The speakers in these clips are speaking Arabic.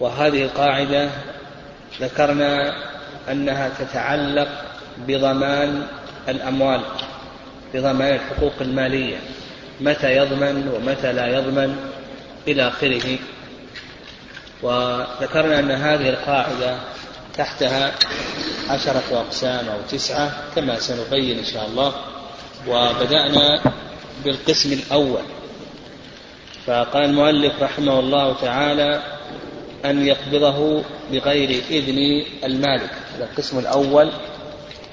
وهذه القاعدة ذكرنا أنها تتعلق بضمان الأموال بضمان الحقوق المالية متى يضمن ومتى لا يضمن إلى آخره. وذكرنا أن هذه القاعدة تحتها عشرة أقسام أو تسعة كما سنبين إن شاء الله. وبدأنا بالقسم الأول. فقال المؤلف رحمه الله تعالى أن يقبضه بغير إذن المالك. هذا القسم الأول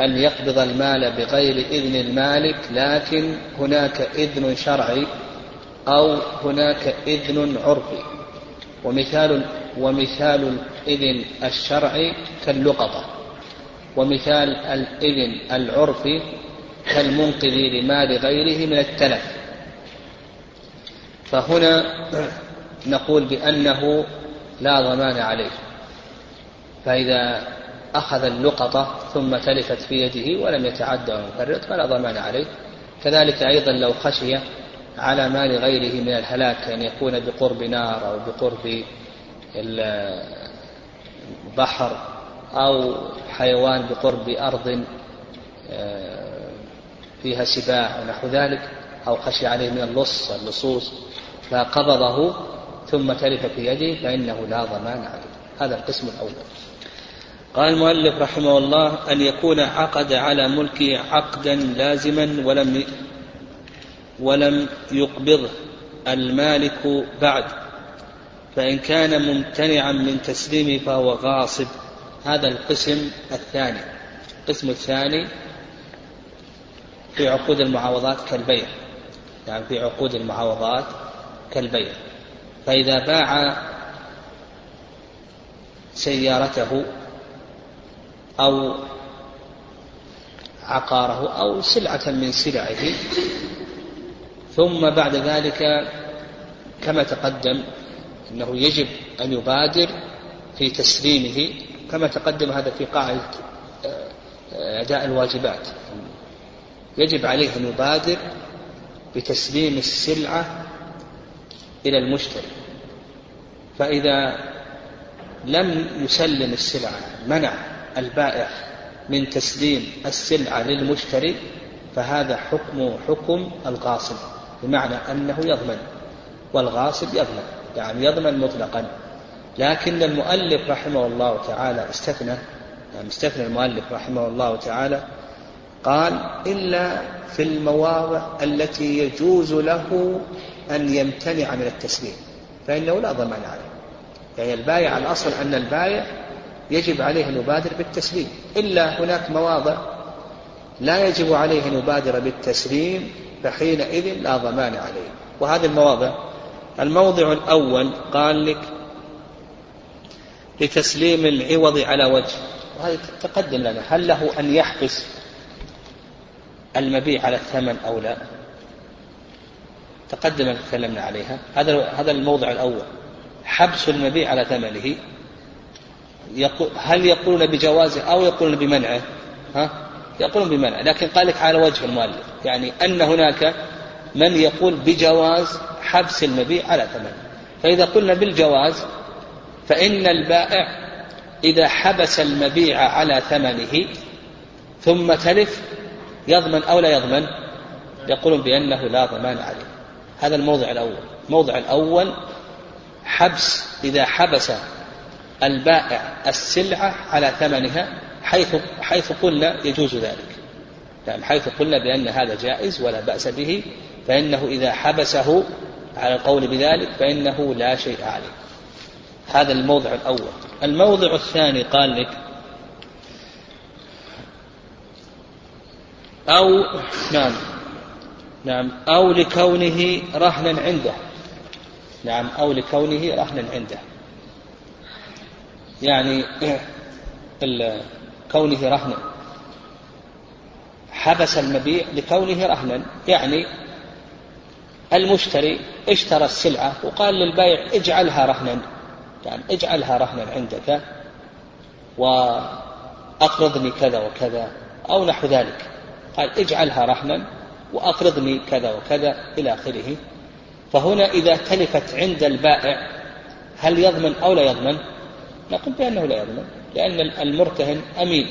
أن يقبض المال بغير إذن المالك لكن هناك إذن شرعي أو هناك إذن عرفي. ومثال ومثال الإذن الشرعي كاللقطة. ومثال الإذن العرفي كالمنقذ لمال غيره من التلف. فهنا نقول بأنه لا ضمان عليه. فإذا أخذ اللقطة ثم تلفت في يده ولم يتعدى ويفرط فلا ضمان عليه. كذلك أيضا لو خشي على مال غيره من الهلاك أن يكون بقرب نار أو بقرب البحر أو حيوان بقرب أرض آه، فيها سباع ونحو ذلك أو خشي عليه من اللص اللصوص فقبضه ثم تلف في يده فإنه لا ضمان عليه. هذا القسم الأول. قال المؤلف رحمه الله أن يكون عقد على ملكه عقدا لازما ولم ولم يقبضه المالك بعد. فإن كان ممتنعا من تسليمه فهو غاصب. هذا القسم الثاني. القسم الثاني في عقود المعاوضات كالبيع. يعني في عقود المعاوضات كالبيع. فإذا باع سيارته أو عقاره أو سلعة من سلعه ثم بعد ذلك كما تقدم أنه يجب أن يبادر في تسليمه كما تقدم هذا في قاعدة آه، أداء الواجبات. يجب عليه أن يبادر بتسليم السلعة إلى المشتري. فإذا لم يسلم السلعة منع البائع من تسليم السلعة للمشتري فهذا حكم حكم الغاصب بمعنى أنه يضمن والغاصب يضمن يعني يضمن مطلقا. لكن المؤلف رحمه الله تعالى استثنى يعني استثنى المؤلف رحمه الله تعالى قال إلا في المواضع التي يجوز له أن يمتنع من التسليم. فإنه لا ضمان عليه. يعني البايع الأصل أن البايع يجب عليه أن يبادر بالتسليم. إلا هناك مواضع لا يجب عليه أن يبادر بالتسليم فحينئذ لا ضمان عليه. وهذه المواضع. الموضع الأول قال لك لتسليم العوض على وجه. وهذا تقدم لنا. هل له أن يحبس المبيع على الثمن أو لا؟ تقدم تكلمنا عليها. هذا هذا الموضع الأول. حبس المبيع على ثمنه. هل يقولون بجوازه أو يقولون بمنعه؟ ها؟ يقولون بمنعه. لكن قال لك على وجه المؤلف. يعني أن هناك من يقول بجواز حبس المبيع على ثمنه. فإذا قلنا بالجواز فإن البائع إذا حبس المبيع على ثمنه ثم تلف يضمن أو لا يضمن؟ يقولون بأنه لا ضمان عليه. هذا الموضع الأول. الموضع الأول حبس إذا حبس البائع السلعة على ثمنها حيث حيث قلنا يجوز ذلك. يعني حيث قلنا بأن هذا جائز ولا بأس به فإنه إذا حبسه على القول بذلك فإنه لا شيء عليه. هذا الموضع الأول. الموضع الثاني قال لك أو نعم. نعم أو لكونه رهنا عنده. نعم أو لكونه رهنا عنده. يعني كونه رهنا. حبس المبيع لكونه رهنا. يعني المشتري اشترى السلعة وقال للبائع اجعلها رهنا. يعني اجعلها رهنا عندك وأقرضني كذا وكذا أو نحو ذلك. قال اجعلها رهنا. وأقرضني كذا وكذا إلى آخره. فهنا إذا تلفت عند البائع هل يضمن أو لا يضمن؟ نقول بأنه لا يضمن لأن المرتهن أمين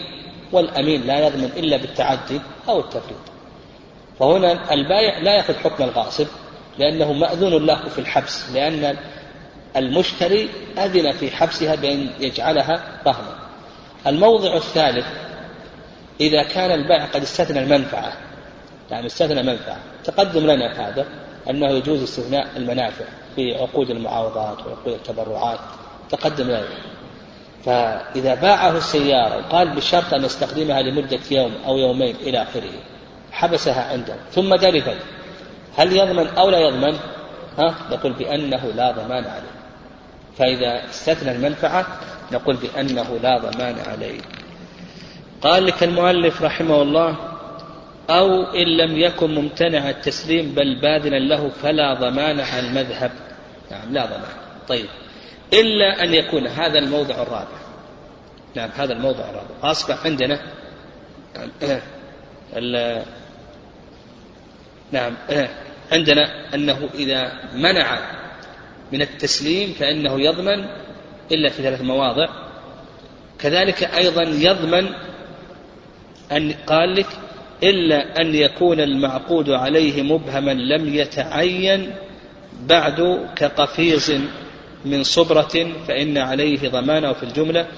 والأمين لا يضمن إلا بالتعدي أو التفريط. فهنا البائع لا يأخذ حكم الغاصب لأنه مأذون له في الحبس لأن المشتري أذن في حبسها بأن يجعلها رهنا الموضع الثالث إذا كان البائع قد استثنى المنفعة يعني استثنى منفعة تقدم لنا هذا أنه يجوز استثناء المنافع في عقود المعاوضات وعقود التبرعات. تقدم لنا. فإذا باعه السيارة وقال بشرط أن يستخدمها لمدة يوم أو يومين إلى آخره حبسها عنده. ثم دلفت هل يضمن أو لا يضمن؟ ها؟ نقول بأنه لا ضمان عليه. فإذا استثنى المنفعة نقول بأنه لا ضمان عليه. قال لك المؤلف رحمه الله أو إن لم يكن ممتنع التسليم بل باذلا له فلا ضمان على المذهب. نعم لا ضمان. طيب. إلا أن يكون هذا الموضع الرابع. نعم هذا الموضع الرابع. أصبح عندنا نعم عندنا أنه إذا منع من التسليم فإنه يضمن إلا في ثلاث مواضع. كذلك أيضا يضمن أن قال لك إلا أن يكون المعقود عليه مبهما لم يتعين بعد كقفيز من صبرة فإن عليه ضمانه في الجملة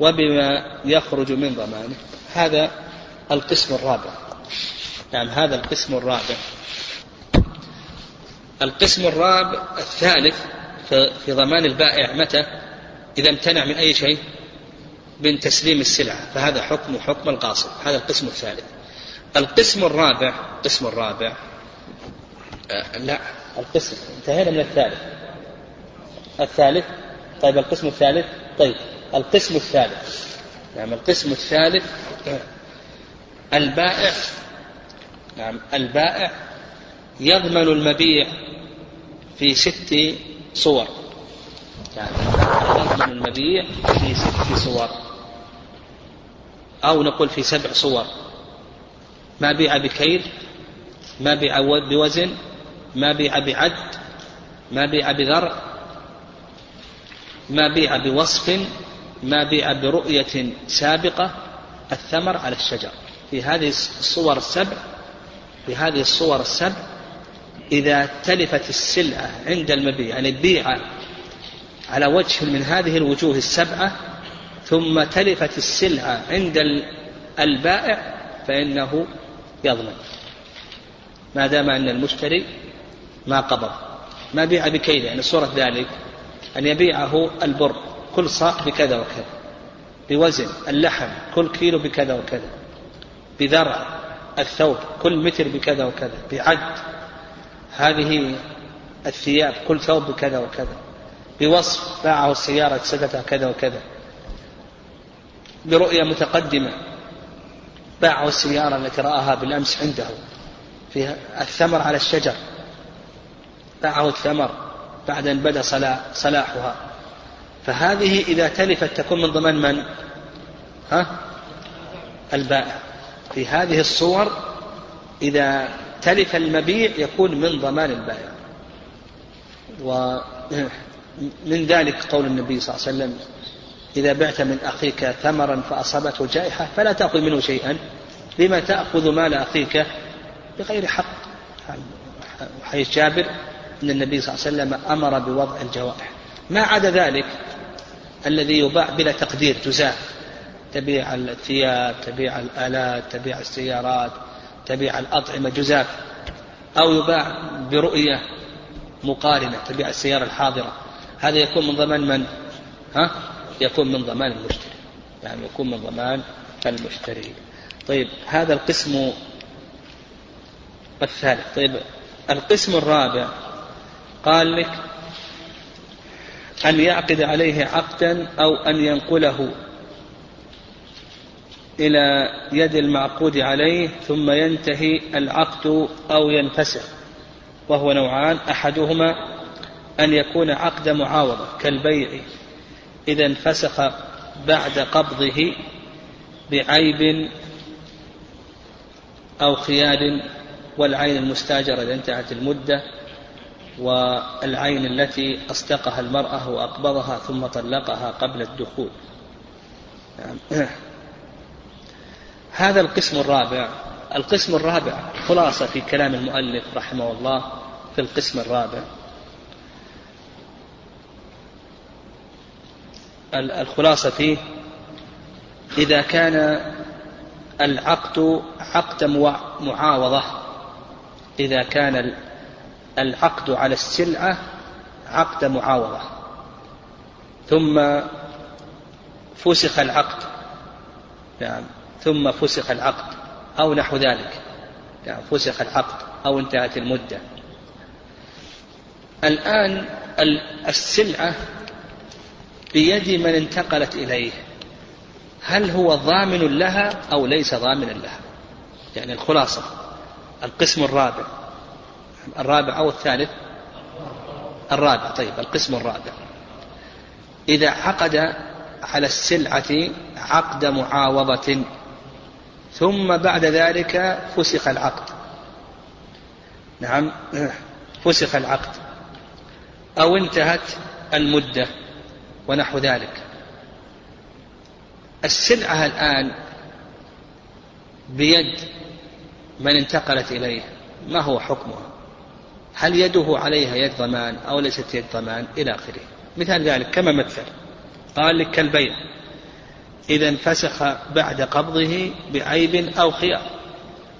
وبما يخرج من ضمانه. هذا القسم الرابع. نعم هذا القسم الرابع. القسم الرابع الثالث في ضمان البائع متى؟ إذا امتنع من أي شيء؟ من تسليم السلعة. فهذا حكم حكم القاصد. هذا القسم الثالث. القسم الرابع القسم الرابع. آه لا. القسم. انتهينا من الثالث. الثالث. طيب القسم الثالث. طيب القسم الثالث. نعم القسم الثالث. البائع. نعم البائع يضمن المبيع في ست صور. يعني يضمن المبيع في ست صور. أو نقول في سبع صور. ما بيع بكيل ما بيع بوزن ما بيع بعد ما بيع بذرع ما بيع بوصف ما بيع برؤية سابقة الثمر على الشجر. في هذه الصور السبع في هذه الصور السبع إذا تلفت السلعة عند المبيع يعني بيع على وجه من هذه الوجوه السبعة ثم تلفت السلعة عند البائع فإنه يضمن ما دام أن المشتري ما قبض. ما بيع بكيل يعني صورة ذلك. أن يبيعه البر كل صاع بكذا وكذا. بوزن اللحم كل كيلو بكذا وكذا. بذرع الثوب كل متر بكذا وكذا. بعد هذه الثياب كل ثوب بكذا وكذا. بوصف باعه السيارة سدتها كذا وكذا. برؤية متقدمة. باعه السيارة التي رآها بالأمس عنده في الثمر على الشجر. باعه الثمر بعد أن بدا صلاحها. فهذه إذا تلفت تكون من ضمن من؟ ها؟ البائع. في هذه الصور إذا تلف المبيع يكون من ضمان البائع. ومن ذلك قول النبي صلى الله عليه وسلم. إذا بعت من أخيك ثمرا فأصابته جائحة فلا تأخذ منه شيئا. لما تأخذ مال أخيك بغير حق. حيث جابر أن النبي صلى الله عليه وسلم أمر بوضع الجوائح ما عدا ذلك الذي يباع بلا تقدير جزاف تبيع الثياب تبيع الآلات تبيع السيارات تبيع الأطعمة جزاف أو يباع برؤية مقارنة تبيع السيارة الحاضرة. هذا يكون من ضمان من؟ ها؟ يكون من ضمان المشتري. يعني يكون من ضمان المشتري. طيب هذا القسم الثالث. طيب القسم الرابع قال لك أن يعقد عليه عقدا أو أن ينقله إلى يد المعقود عليه ثم ينتهي العقد أو ينفسخ. وهو نوعان أحدهما أن يكون عقد معاوضة كالبيع إذا انفسخ بعد قبضه بعيب أو خيال والعين المستاجرة إذا انتهت المدة والعين التي أصدقها المرأة وأقبضها ثم طلقها قبل الدخول. نعم. هذا القسم الرابع. القسم الرابع خلاصة في كلام المؤلف رحمه الله في القسم الرابع. الخلاصة فيه إذا كان العقد عقد معاوضة إذا كان العقد على السلعة عقد معاوضة. ثم فسخ العقد يعني ثم فسخ العقد أو نحو ذلك يعني فسخ العقد أو انتهت المدة. الآن السلعة بيد من انتقلت إليه. هل هو ضامن لها أو ليس ضامنا لها؟ يعني الخلاصة. القسم الرابع. الرابع أو الثالث؟ الرابع. طيب القسم الرابع. إذا عقد على السلعة عقد معاوضة ثم بعد ذلك فسخ العقد. نعم فسخ العقد. أو انتهت المدة. ونحو ذلك. السلعة الآن بيد من انتقلت إليه. ما هو حكمها؟ هل يده عليها يد ضمان أو ليست يد ضمان؟ إلى آخره. مثال ذلك كما مثل. قال لك كالبيع. إذا انفسخ بعد قبضه بعيب أو خيار.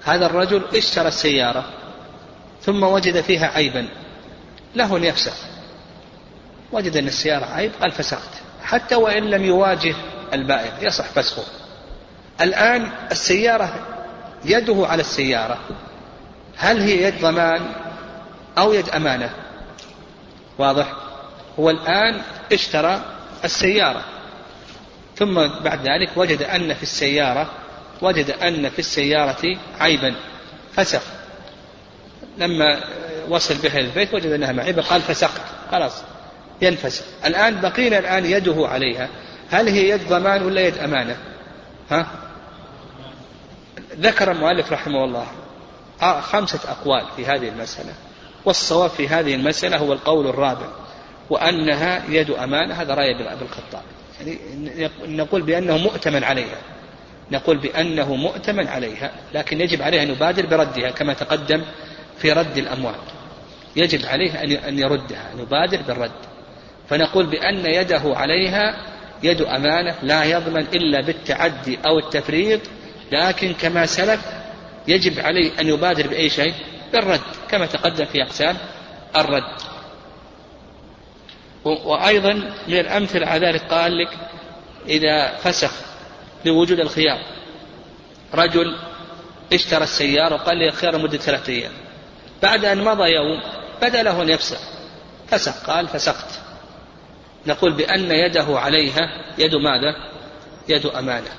هذا الرجل اشترى السيارة ثم وجد فيها عيبا. له أن يفسخ وجد أن السيارة عيب قال فسخت حتى وإن لم يواجه البائع يصح فسخه الآن السيارة يده على السيارة. هل هي يد ضمان أو يد أمانة؟ واضح. هو الآن اشترى السيارة. ثم بعد ذلك وجد أن في السيارة وجد أن في السيارة عيبا. فسخ لما وصل بها البيت وجد أنها معيبة قال فسخت خلاص. ينفسخ الآن بقينا الآن يده عليها. هل هي يد ضمان ولا يد أمانة؟ ها؟ ذكر المؤلف رحمه الله. آه، خمسة أقوال في هذه المسألة. والصواب في هذه المسألة هو القول الرابع. وأنها يد أمانة هذا رأي أبي الخطاب. يعني نقول بأنه مؤتمن عليها. نقول بأنه مؤتمن عليها لكن يجب عليه أن يبادر بردها كما تقدم في رد الأموال يجب عليه أن يردها أن يبادر بالرد. فنقول بأن يده عليها يد أمانة لا يضمن إلا بالتعدي أو التفريط لكن كما سلف يجب عليه أن يبادر بأي شيء بالرد كما تقدم في أقسام الرد. وأيضا من الأمثلة على ذلك قال لك إذا فسخ لوجود الخيار رجل اشترى السيارة وقال لي الخيار لمدة ثلاثة أيام بعد أن مضى يوم بدا له أن يفسخ فسخ قال فسخت. نقول بأن يده عليها يد ماذا؟ يد أمانة.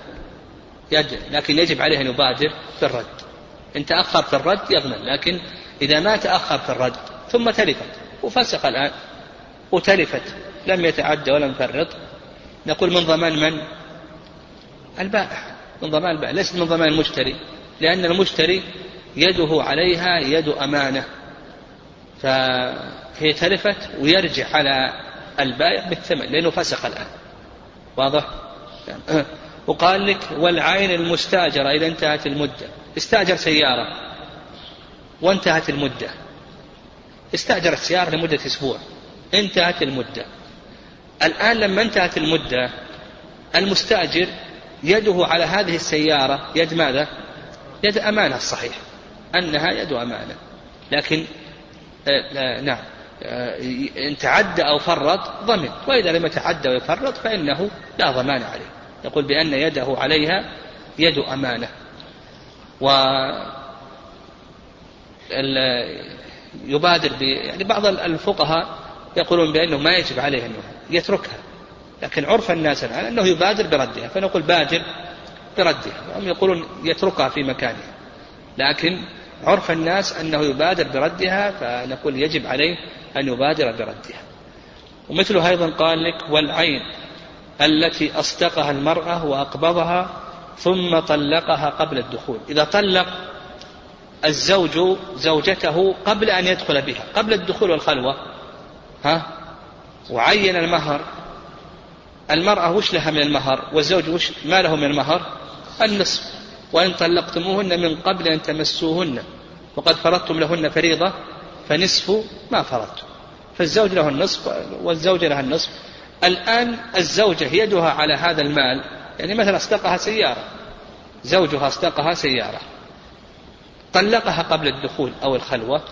يد لكن يجب عليه أن يبادر في الرد. إن تأخر في الرد يضمن لكن إذا ما تأخر في الرد ثم تلفت وفسق الآن وتلفت لم يتعدى ولم يفرط. نقول من ضمان من؟ البائع. من ضمان البائع. ليس من ضمان المشتري لأن المشتري يده عليها يد أمانة. فهي تلفت ويرجع على البائع بالثمن لأنه فسخ الآن. واضح؟ وقال لك والعين المستاجرة إذا انتهت المدة. استأجر سيارة. وانتهت المدة. استأجر السيارة لمدة أسبوع. انتهت المدة. الآن لما انتهت المدة المستأجر يده على هذه السيارة يد ماذا؟ يد أمانة الصحيح أنها يد أمانة. لكن آه نعم. آه إن تعدى أو فرط ضمن وإذا لم يتعدى ويفرط فإنه لا ضمان عليه. يقول بأن يده عليها يد أمانة. و يبادر ب يعني بعض الفقهاء يقولون بأنه ما يجب عليه أنه يتركها. لكن عرف الناس الآن أنه يبادر بردها فنقول بادر بردها. هم يقولون يتركها في مكانها. لكن عرف الناس أنه يبادر بردها فنقول يجب عليه أن يبادر بردها. ومثله أيضا قال لك والعين التي أصدقها المرأة وأقبضها ثم طلقها قبل الدخول. إذا طلق الزوج زوجته قبل أن يدخل بها قبل الدخول والخلوة ها؟ وعين المهر. المرأة وش لها من المهر؟ والزوج وش؟ ما له من المهر؟ النصف. وإن طلقتموهن من قبل أن تمسوهن وقد فرضتم لهن فريضة فنصف ما فرضتم. فالزوج له النصف والزوجة لها النصف. الآن الزوجة يدها على هذا المال يعني مثلا أصدقها سيارة زوجها أصدقها سيارة طلقها قبل الدخول أو الخلوة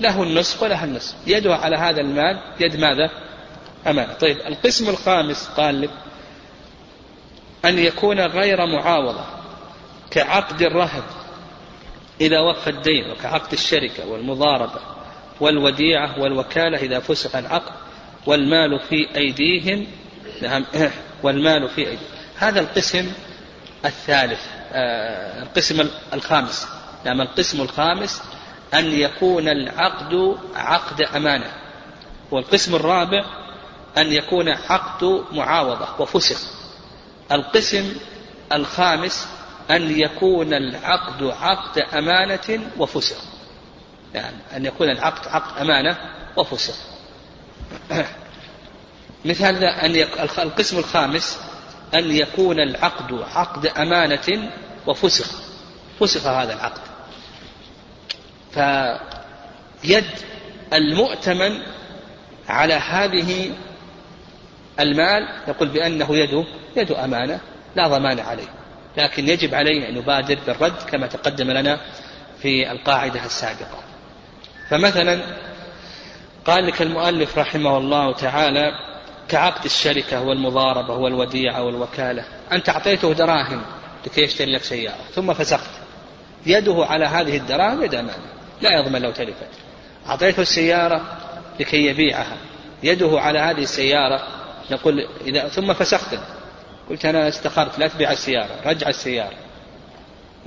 له النصف ولها النصف. يدها على هذا المال يد ماذا؟ أمانة. طيب القسم الخامس قال لك أن يكون غير معاوضة. كعقد الرهن إذا وفى الدين وكعقد الشركة والمضاربة والوديعة والوكالة إذا فسخ العقد والمال في أيديهم نعم والمال في أيديهم هذا القسم الثالث آه القسم الخامس نعم القسم الخامس أن يكون العقد عقد أمانة والقسم الرابع أن يكون عقد معاوضة وفسخ القسم الخامس أن يكون العقد عقد أمانة وفسخ يعني أن يكون العقد عقد أمانة وفسخ مثال أن. القسم الخامس أن يكون العقد عقد أمانة وفسخ فسخ هذا العقد. فيد المؤتمن على هذه المال نقول بأنه يده يد أمانة لا ضمان عليه. لكن يجب عليه أن يبادر بالرد كما تقدم لنا في القاعدة السابقة. فمثلا قال لك المؤلف رحمه الله تعالى كعقد الشركة والمضاربة والوديعة والوكالة أنت أعطيته دراهم لكي يشتري لك سيارة ثم فسخت. يده على هذه الدراهم يد أمانة لا يضمن لو تلفت أعطيته السيارة لكي يبيعها يده على هذه السيارة نقول إذا ثم فسخت. قلت أنا استخرت لا تبيع السيارة رجع السيارة.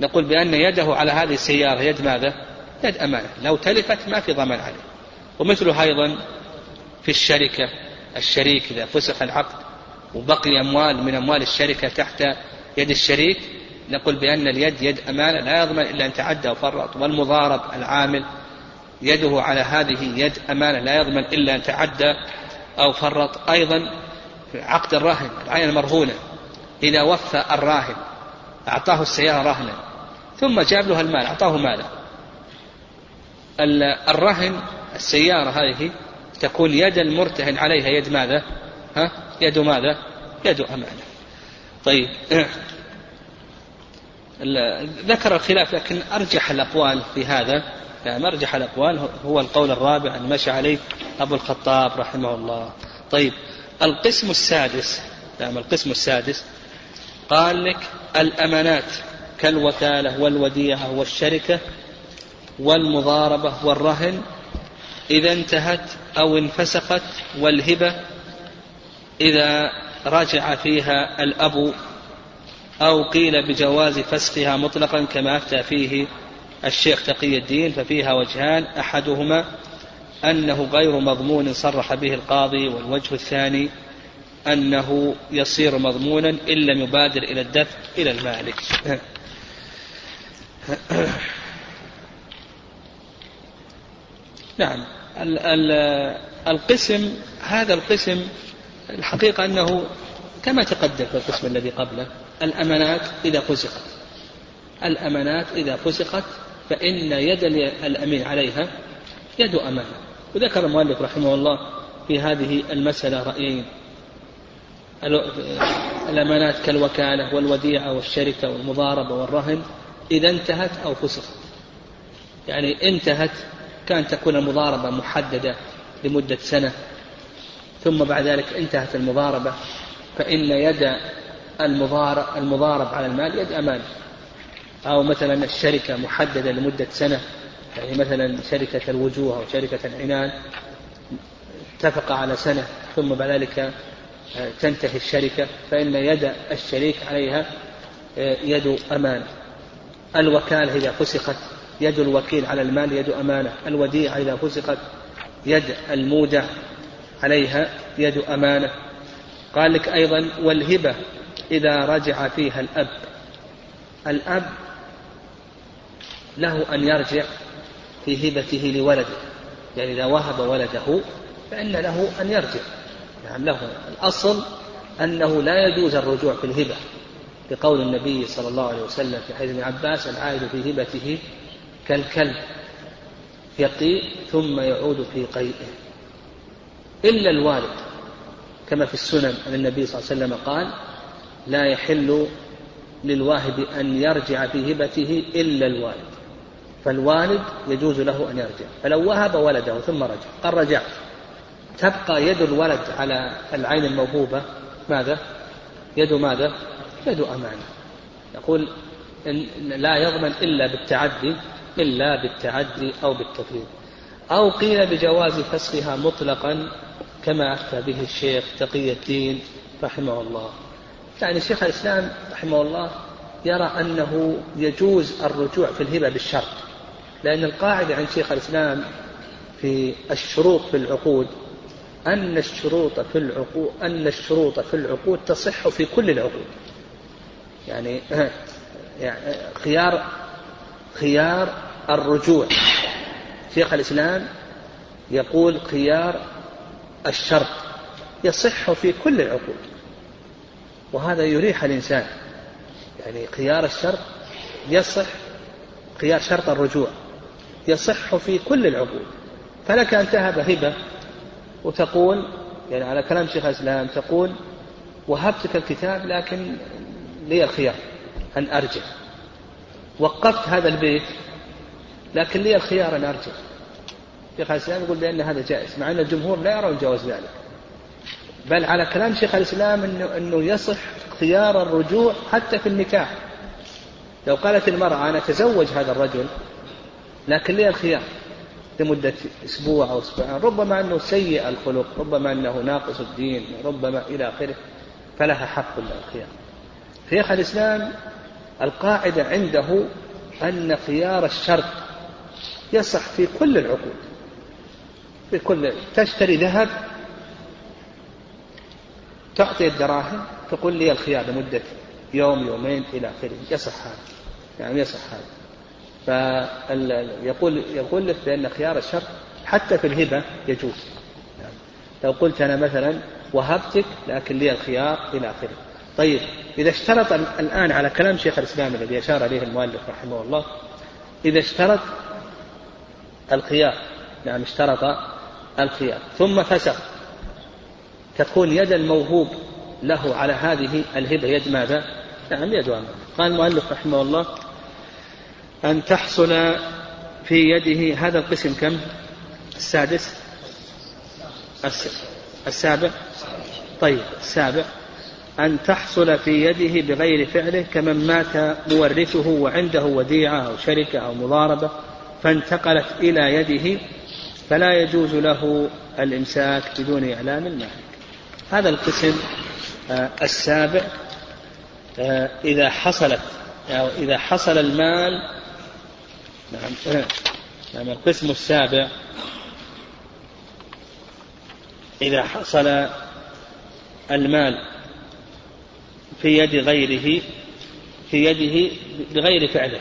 نقول بأن يده على هذه السيارة يد ماذا؟ يد أمانة. لو تلفت ما في ضمان عليه. ومثله أيضا في الشركة الشريك إذا فسخ العقد وبقي أموال من أموال الشركة تحت يد الشريك نقول بأن اليد يد أمانة لا يضمن إلا أن تعدى وفرط. والمضارب العامل يده على هذه يد أمانة لا يضمن إلا أن تعدى أو فرط. أيضا عقد الرهن العين المرهونة. إذا وفى الراهن أعطاه السيارة رهنا ثم جاب له المال أعطاه مالا الرهن السيارة هذه تكون يد المرتهن عليها يد ماذا؟ ها؟ يد ماذا؟ يد أمانة. طيب ذكر الخلاف لكن أرجح الأقوال في هذا يعني أرجح الأقوال هو القول الرابع أن مشى عليه أبو الخطاب رحمه الله طيب القسم السادس نعم القسم السادس قال لك الأمانات كالوكالة والوديعة والشركة والمضاربة والرهن إذا انتهت أو انفسخت والهبة إذا رجع فيها الأب أو قيل بجواز فسخها مطلقا كما أفتى فيه الشيخ تقي الدين ففيها وجهان أحدهما أنه غير مضمون صرح به القاضي والوجه الثاني أنه يصير مضمونا إن لم يبادر إلى الدفع إلى المالك نعم. القسم هذا القسم الحقيقة أنه كما تقدم في القسم الذي قبله الأمانات إذا فسخت الأمانات إذا فسخت فإن يد الأمين عليها يد أمانة. وذكر المؤلف رحمه الله في هذه المسألة رأيين. الأمانات كالوكالة والوديعة والشركة والمضاربة والرهن إذا انتهت أو فسخت. يعني انتهت كان تكون المضاربة محددة لمدة سنة ثم بعد ذلك انتهت المضاربة فإن يد المضارب, على المال يد أمان. أو مثلا الشركة محددة لمدة سنة يعني مثلا شركة الوجوه أو شركة العنان اتفق على سنة ثم بعد ذلك تنتهي الشركة فإن يد الشريك عليها آه، يد أمان الوكالة إذا فسخت يد الوكيل على المال يد أمانة. الوديعة إذا فسخت يد المودع عليها يد أمانة. قال لك أيضا والهبة إذا رجع فيها الأب. الأب له أن يرجع في هبته لولده. يعني إذا وهب ولده فإن له أن يرجع. نعم له الأصل أنه لا يجوز الرجوع في الهبة لقول النبي صلى الله عليه وسلم في حديث ابن عباس العائد في هبته كالكلب يقيء ثم يعود في قيئه. إلا الوالد كما في السنن أن النبي صلى الله عليه وسلم قال لا يحل للواهب أن يرجع في هبته إلا الوالد. فالوالد يجوز له أن يرجع فلو وهب ولده ثم رجع قال رجعت. تبقى يد الولد على العين الموهوبة ماذا؟ يد ماذا؟ يد أمانة يقول إن لا يضمن إلا بالتعدي إلا بالتعدي أو بالتفريط أو قيل بجواز فسخها مطلقا كما أفتى به الشيخ تقي الدين رحمه الله يعني شيخ الإسلام رحمه الله يرى أنه يجوز الرجوع في الهبة بالشرط لأن القاعدة عند شيخ الإسلام في الشروط في العقود أن الشروط في العقود أن الشروط في العقود تصح في كل العقود. يعني يعني خيار خيار الرجوع. شيخ الإسلام يقول خيار الشرط يصح في كل العقود وهذا يريح الإنسان. يعني خيار الشرط يصح خيار شرط الرجوع يصح في كل العقود. فلك أن تهب هبة وتقول يعني على كلام شيخ الإسلام تقول وهبتك الكتاب لكن لي الخيار أن أرجع. وقفت هذا البيت لكن لي الخيار أن أرجع. شيخ الإسلام يقول بأن هذا جائز مع أن الجمهور لا يرون جواز ذلك. بل على كلام شيخ الإسلام أنه, أنه يصح خيار الرجوع حتى في النكاح. لو قالت المرأة أنا أتزوج هذا الرجل لكن لي الخيار. لمدة أسبوع أو أسبوعين. ربما أنه سيء الخلق ربما أنه ناقص الدين ربما إلى آخره فلها حق الخيار شيخ الإسلام القاعدة عنده أن خيار الشرط يصح في كل العقود في كل تشتري ذهب تعطي الدراهم تقول لي الخيار لمدة يوم يومين إلى آخره. يصح هذا يعني يصح هذا. فيقول يقول لك بأن خيار الشرط حتى في الهبة يجوز. لو قلت أنا مثلا وهبتك لكن لي الخيار إلى آخره. طيب إذا اشترط الآن على كلام شيخ الإسلام الذي أشار إليه المؤلف رحمه الله إذا اشترط الخيار نعم اشترط الخيار ثم فسخ تكون يد الموهوب له على هذه الهبة يد ماذا؟ نعم يد قال المؤلف رحمه الله أن تحصل في يده هذا القسم كم؟ السادس. السابع. طيب السابع. أن تحصل في يده بغير فعله كمن مات مورثه وعنده وديعة أو شركة أو مضاربة فانتقلت إلى يده فلا يجوز له الإمساك بدون إعلام المالك هذا القسم آه، السابع آه، إذا حصلت أو إذا حصل المال نعم. نعم. القسم السابع إذا حصل المال في يد غيره في يده بغير فعله.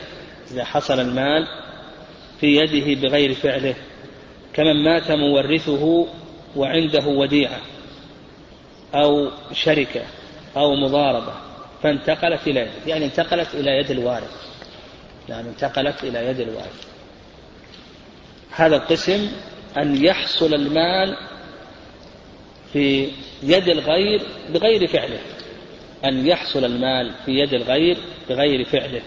إذا حصل المال في يده بغير فعله. كمن مات مورثه وعنده وديعة أو شركة أو مضاربة فانتقلت إلى يده يعني انتقلت إلى يد الوارث. يعني انتقلت إلى يد الوارث هذا القسم أن يحصل المال في يد الغير بغير فعله. أن يحصل المال في يد الغير بغير فعله.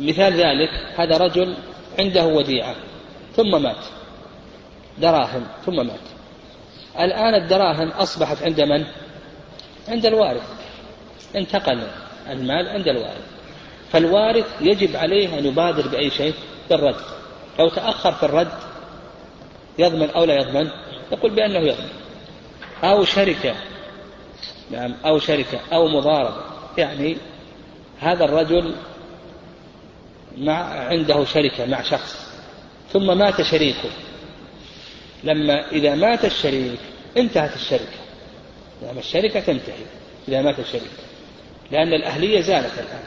مثال ذلك هذا رجل عنده وديعة ثم مات. دراهم ثم مات. الآن الدراهم أصبحت عند من؟ عند الوارث. انتقل. المال عند الوارث. فالوارث يجب عليه أن يبادر بأي شيء؟ بالرد. لو تأخر في الرد. يضمن أو لا يضمن؟ يقول بأنه يضمن. أو شركة. نعم أو شركة. أو مضاربة يعني هذا الرجل مع عنده شركة مع شخص. ثم مات شريكه. لما إذا مات الشريك انتهت الشركة. نعم الشركة تنتهي إذا مات الشريك. لأن الأهلية زالت الآن.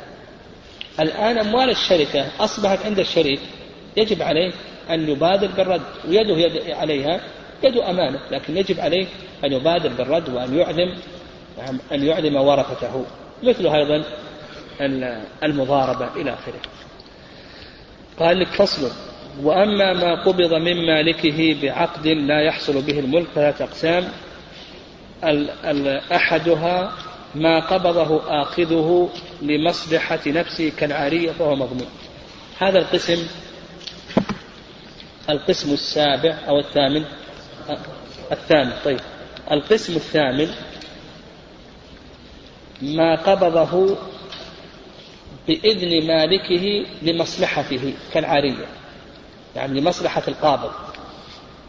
الآن أموال الشركة أصبحت عند الشريك. يجب عليه أن يبادر بالرد ويده يد عليها يد أمانة لكن يجب عليه أن يبادر بالرد وأن يعلم أن يعلم ورثته. مثل أيضا المضاربة إلى آخره. قال لك فصل. وأما ما قبض من مالكه بعقد لا يحصل به الملك ثلاثة أقسام أحدها ما قبضه آخذه لمصلحة نفسه كالعارية فهو مضمون. هذا القسم القسم السابع أو الثامن. الثامن طيب. القسم الثامن ما قبضه بإذن مالكه لمصلحته كالعارية. يعني لمصلحة القابض.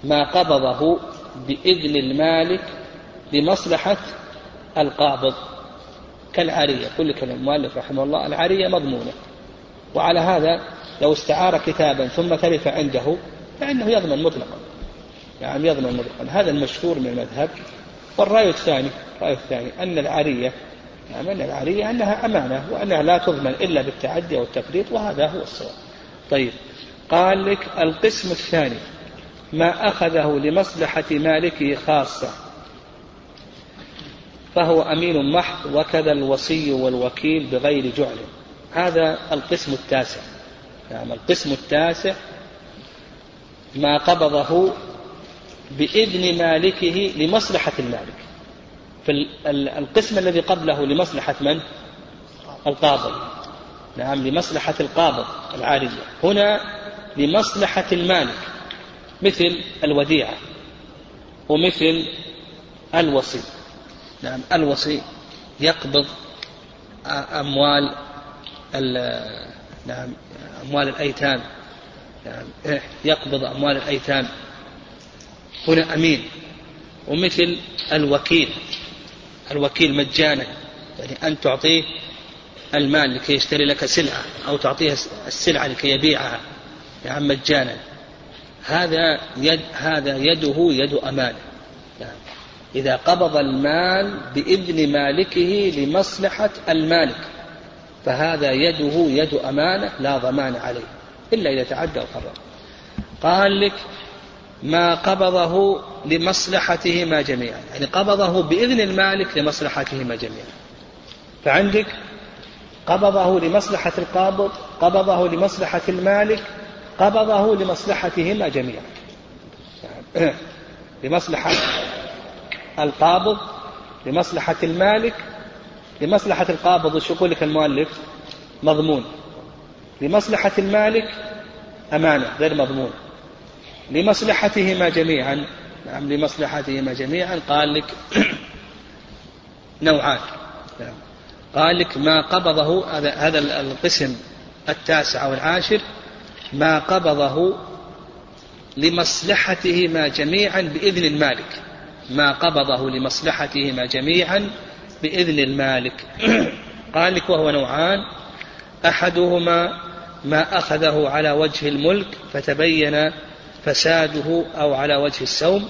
ما قبضه بإذن المالك لمصلحة القابض. كالعارية كل كلام المؤلف رحمه الله العارية مضمونة. وعلى هذا لو استعار كتابا ثم تلف عنده فإنه يضمن مطلقا. يعني يضمن مطلقا. هذا المشهور من المذهب. والرأي الثاني الرأي الثاني أن العارية يعني أن العارية أنها أمانة وأنها لا تضمن إلا بالتعدي والتفريط وهذا هو الصواب. طيب قال لك القسم الثاني ما أخذه لمصلحة مالكه خاصة. فهو أمين محض وكذا الوصي والوكيل بغير جعل. هذا القسم التاسع. نعم القسم التاسع ما قبضه بإذن مالكه لمصلحة المالك. فالقسم الذي قبله لمصلحة من؟ القابض نعم لمصلحة القابض العارية هنا لمصلحة المالك مثل الوديعة ومثل الوصي. نعم الوصي يقبض أموال نعم أموال الأيتام. نعم يقبض أموال الأيتام. هنا أمين ومثل الوكيل الوكيل مجانا يعني أن تعطيه المال لكي يشتري لك سلعة أو تعطيه السلعة لكي يبيعها. يعني مجانا. هذا يد هذا يده يد أمانة. يعني إذا قبض المال بإذن مالكه لمصلحة المالك فهذا يده يد أمانة لا ضمان عليه إلا إذا تعدى وقرر. قال لك ما قبضه لمصلحتهما جميعا يعني قبضه بإذن المالك لمصلحتهما جميعا. فعندك قبضه لمصلحة القابض قبضه لمصلحة المالك قبضه لمصلحتهما جميعا. لمصلحة القابض لمصلحة المالك لمصلحة القابض وش يقول لك المؤلف؟ مضمون. لمصلحة المالك أمانة غير مضمون. لمصلحتهما جميعا نعم لمصلحتهما جميعا. قال لك نوعان. نعم. قال لك ما قبضه هذا هذا القسم التاسع أو العاشر ما قبضه لمصلحتهما جميعا بإذن المالك. ما قبضه لمصلحتهما جميعا بإذن المالك. قال لك وهو نوعان. أحدهما ما أخذه على وجه الملك فتبين فساده أو على وجه السوم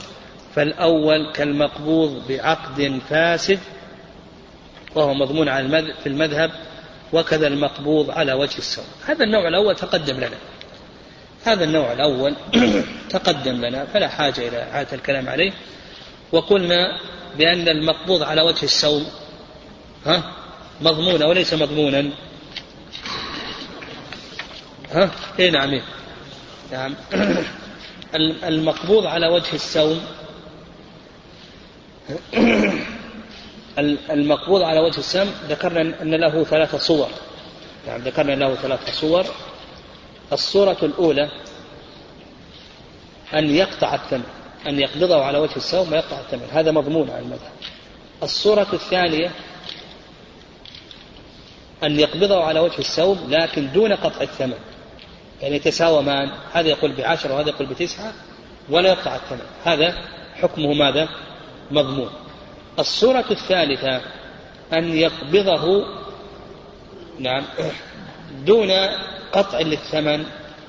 فالأول كالمقبوض بعقد فاسد وهو مضمون على في المذهب وكذا المقبوض على وجه السوم هذا النوع الأول تقدم لنا. هذا النوع الأول تقدم لنا فلا حاجة إلى إعادة الكلام عليه. وقلنا بأن المقبوض على وجه السوم ها؟ مضمون وليس مضمونا. ها؟ اي نعم إيه. نعم. المقبوض على وجه السوم المقبوض على وجه السم ذكرنا أن له ثلاثة صور. نعم ذكرنا له ثلاثة صور. الصورة الأولى أن يقطع الثمن. أن يقبضه على وجه السوم ويقطع الثمن هذا مضمون على المذهب. الصورة الثانية أن يقبضه على وجه السوم لكن دون قطع الثمن يعني يتساومان هذا يقول بعشرة وهذا يقول بتسعة ولا يقطع الثمن هذا حكمه ماذا؟ مضمون. الصورة الثالثة أن يقبضه نعم دون قطع للثمن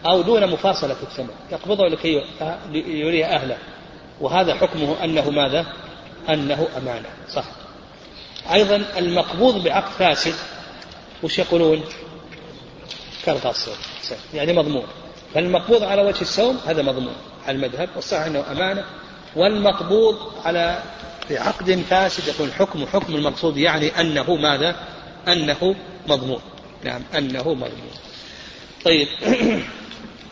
أو دون مفاصلة الثمن. يقبضه لكي يريه أهله. وهذا حكمه أنه ماذا؟ أنه أمانة صح. أيضا المقبوض بعقد فاسد وش يقولون؟ كالغاصب يعني مضمون. فالمقبوض على وجه السوم هذا مضمون. على المذهب والصحيح أنه أمانة. والمقبوض على بعقد فاسد يكون حكم حكم المقصود يعني أنه ماذا؟ أنه مضمون. نعم أنه مضمون. طيب.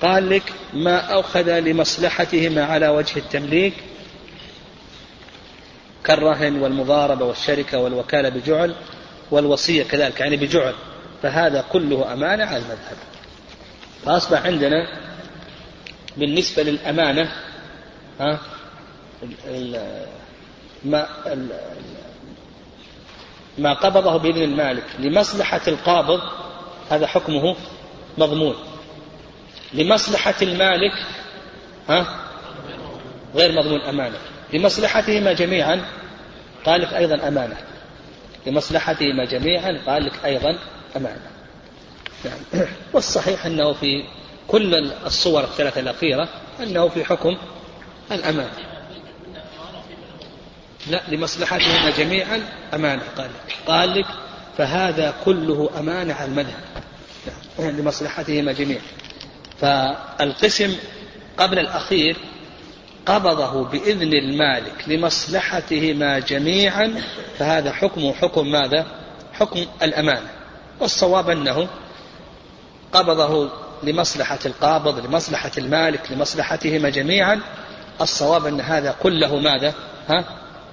قال لك ما أخذ لمصلحتهما على وجه التمليك كالرهن والمضاربة والشركة والوكالة بجعل والوصية كذلك يعني بجعل فهذا كله أمانة على المذهب. فأصبح عندنا بالنسبة للأمانة ها ما ما قبضه بإذن المالك لمصلحة القابض هذا حكمه مضمون. لمصلحة المالك ها؟ غير مضمون أمانة. لمصلحتهما جميعا قال لك أيضا أمانة. لمصلحتهما جميعا قال لك أيضا أمانة. نعم. والصحيح أنه في كل الصور الثلاثة الأخيرة أنه في حكم الأمانة. لا لمصلحتهما جميعا أمانة قال لك. قال لك فهذا كله أمانة على المذهب. نعم. لمصلحتهما جميعا. فالقسم قبل الأخير قبضه بإذن المالك لمصلحتهما جميعا فهذا حكمه حكم ماذا؟ حكم الأمانة والصواب أنه قبضه لمصلحة القابض لمصلحة المالك لمصلحتهما جميعا الصواب أن هذا كله ماذا؟ ها؟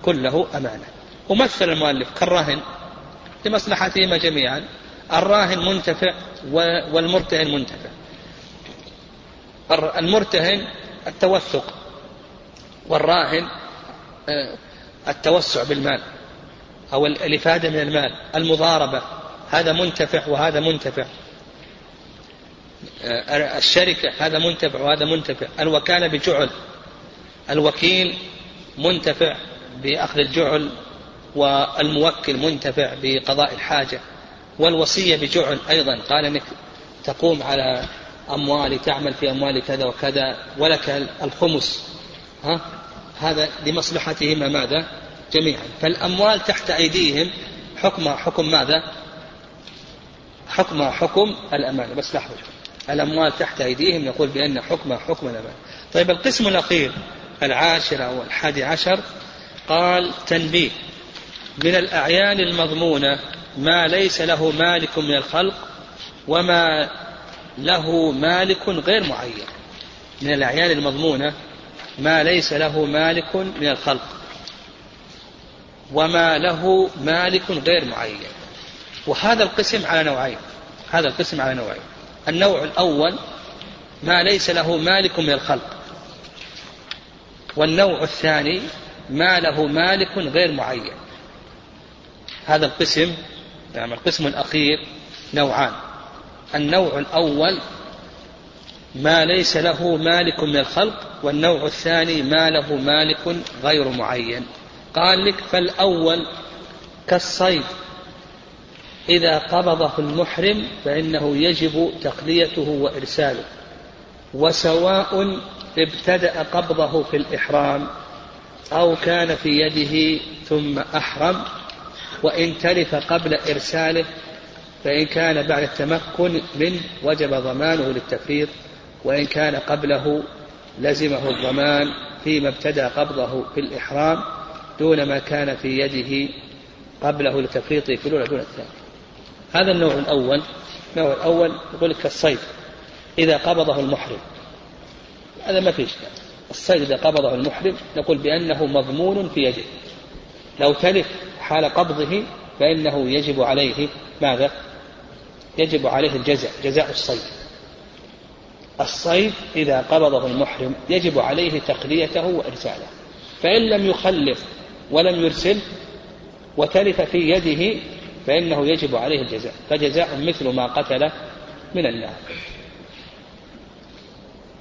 كله أمانة ومثل المؤلف كالراهن لمصلحتهما جميعا الراهن منتفع والمرتهن منتفع المرتهن التوثق والراهن آه، التوسع بالمال أو الإفادة من المال المضاربة هذا منتفع وهذا منتفع. آه، الشركة هذا منتفع وهذا منتفع. الوكالة بجعل الوكيل منتفع بأخذ الجعل والموكل منتفع بقضاء الحاجة والوصية بجعل أيضا. قال أنك تقوم على أموالي تعمل في أموال كذا وكذا ولك الخمس. ها؟ هذا لمصلحتهما ماذا؟ جميعا. فالأموال تحت أيديهم حكمها حكم ماذا؟ حكمها حكم الأمانة. بس لحظة الأموال تحت أيديهم يقول بأن حكمها حكم الأمانة. طيب القسم الأخير العاشر أو الحادي عشر قال تنبيه. من الأعيان المضمونة ما ليس له مالك من الخلق وما له مالك غير معين. من الأعيان المضمونة ما ليس له مالك من الخلق. وما له مالك غير معين. وهذا القسم على نوعين. هذا القسم على نوعين. النوع الأول ما ليس له مالك من الخلق. والنوع الثاني ما له مالك غير معين. هذا القسم نعم القسم الأخير نوعان. النوع الأول ما ليس له مالك من الخلق والنوع الثاني ما له مالك غير معين. قال لك فالأول كالصيد. إذا قبضه المحرم فإنه يجب تقليته وإرساله. وسواء ابتدأ قبضه في الإحرام أو كان في يده ثم أحرم وإن تلف قبل إرساله فإن كان بعد التمكن منه وجب ضمانه للتفريط وإن كان قبله لزمه الضمان فيما ابتدأ قبضه في الإحرام دون ما كان في يده قبله لتفريطه في الأولى دون الثاني هذا النوع الأول النوع الأول يقول لك كالصيد إذا قبضه المحرم. هذا ما في إشكال. الصيد إذا قبضه المحرم نقول بأنه مضمون في يده. لو تلف حال قبضه فإنه يجب عليه. ماذا؟ يجب عليه الجزاء جزاء الصيد. الصيد إذا قبضه المحرم يجب عليه تقليته وإرساله. فإن لم يخلف ولم يرسل وتلف في يده فإنه يجب عليه الجزاء. فجزاء مثل ما قتل من النار.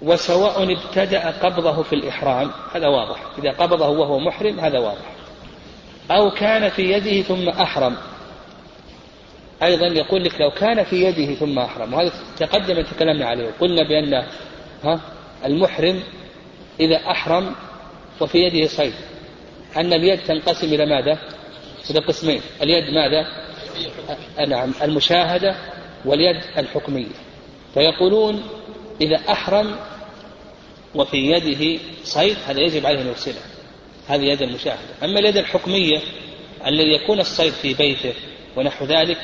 وسواء ابتدأ قبضه في الإحرام هذا واضح. إذا قبضه وهو محرم هذا واضح. أو كان في يده ثم أحرم أيضا يقول لك لو كان في يده ثم أحرم وهذا تقدم تكلمنا عليه قلنا بأن ها المحرم إذا أحرم وفي يده صيد. أن اليد تنقسم إلى ماذا؟ إلى قسمين. اليد ماذا؟ نعم المشاهدة واليد الحكمية. فيقولون إذا أحرم وفي يده صيد هذا يجب عليه أن يرسله هذه يد المشاهدة. أما اليد الحكمية الذي يكون الصيد في بيته ونحو ذلك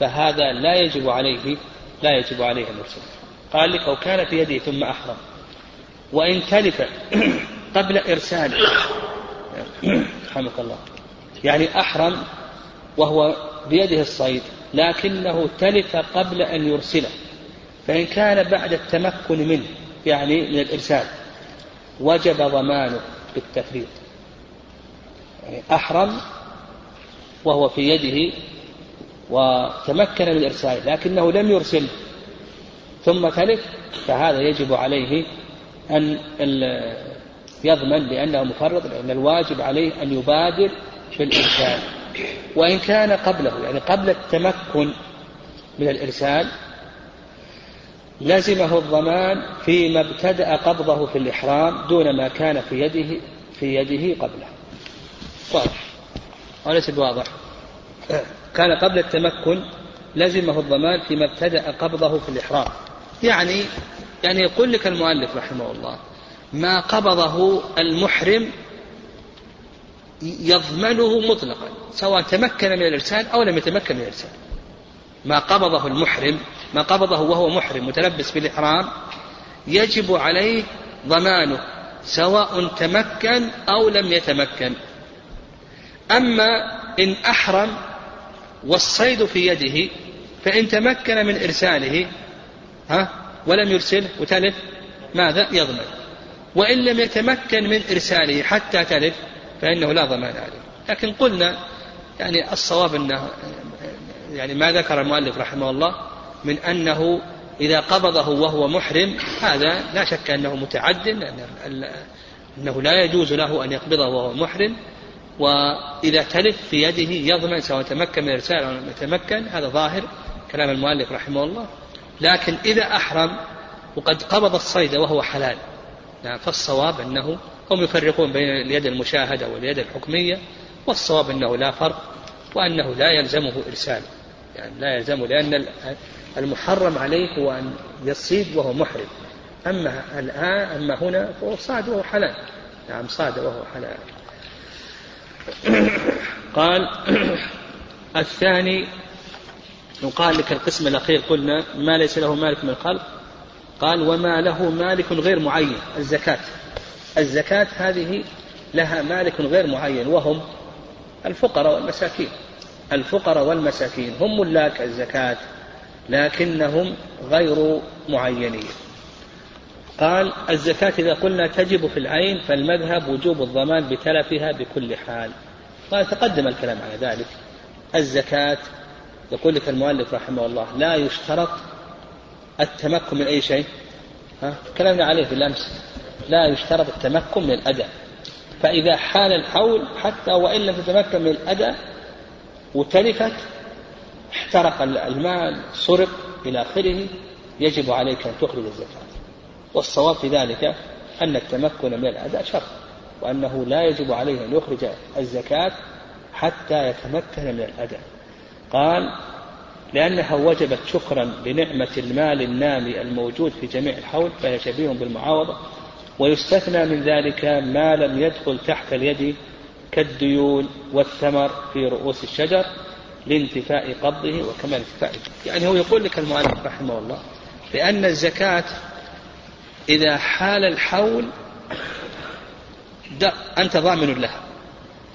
فهذا لا يجب عليه لا يجب عليه يرسله قال لك أو كان في يده ثم أحرم. وإن تلف قبل إرساله. رحمك الله. يعني أحرم وهو بيده الصيد لكنه تلف قبل أن يرسله. فإن كان بعد التمكن منه يعني من الإرسال وجب ضمانه بالتفريط. يعني أحرم وهو في يده وتمكن من الإرسال لكنه لم يرسل. ثم تلف فهذا يجب عليه أن يضمن لأنه مفرط لأن الواجب عليه أن يبادر في الإرسال. وإن كان قبله يعني قبل التمكن من الإرسال لزمه الضمان فيما ابتدأ قبضه في الإحرام دون ما كان في يده في يده قبله. واضح وليس بواضح. كان قبل التمكن لزمه الضمان فيما ابتدأ قبضه في الإحرام. يعني يعني يقول لك المؤلف رحمه الله ما قبضه المحرم يضمنه مطلقا سواء تمكن من الإرسال أو لم يتمكن من الإرسال. ما قبضه المحرم ما قبضه وهو محرم متلبس بالإحرام يجب عليه ضمانه سواء تمكن أو لم يتمكن. أما إن أحرم والصيد في يده فإن تمكن من إرساله ها ولم يرسله وتلف ماذا؟ يضمن. وإن لم يتمكن من إرساله حتى تلف فإنه لا ضمان عليه. لكن قلنا يعني الصواب أنه يعني ما ذكر المؤلف رحمه الله من أنه إذا قبضه وهو محرم هذا لا شك أنه متعد أنه لا يجوز له أن يقبضه وهو محرم. وإذا تلف في يده يضمن سواء تمكن من الإرسال أو لم يتمكن هذا ظاهر كلام المؤلف رحمه الله. لكن إذا أحرم وقد قبض الصيد وهو حلال نعم فالصواب أنه هم يفرقون بين اليد المشاهدة واليد الحكمية والصواب أنه لا فرق وأنه لا يلزمه إرسال يعني لا يلزمه لأن المحرم عليه هو أن يصيد وهو محرم. أما الآن أما هنا فهو صاد وهو حلال. نعم صاد وهو حلال. قال الثاني يقال لك القسم الأخير قلنا ما ليس له مالك من الخلق. قال وما له مالك غير معين الزكاة. الزكاة هذه لها مالك غير معين وهم الفقراء والمساكين. الفقراء والمساكين هم ملاك الزكاة لكنهم غير معينين. قال الزكاة إذا قلنا تجب في العين فالمذهب وجوب الضمان بتلفها بكل حال. قال تقدم الكلام على ذلك. الزكاة يقول لك المؤلف رحمه الله لا يشترط التمكن من أي شيء. ها؟ تكلمنا عليه بالأمس لا يشترط التمكن من الأداء فإذا حال الحول حتى وإن لم تتمكن من الأداء وتلفت احترق المال سرق إلى آخره يجب عليك أن تخرج الزكاة. والصواب في ذلك أن التمكن من الأداء شرط وأنه لا يجب عليه أن يخرج الزكاة حتى يتمكن من الأداء. قال لأنها وجبت شكرا لنعمة المال النامي الموجود في جميع الحول فهي شبيه بالمعاوضة ويستثنى من ذلك ما لم يدخل تحت اليد كالديون والثمر في رؤوس الشجر لانتفاء قبضه وكمال انتفائه يعني هو يقول لك المؤلف رحمه الله بأن الزكاة إذا حال الحول أنت ضامن لها.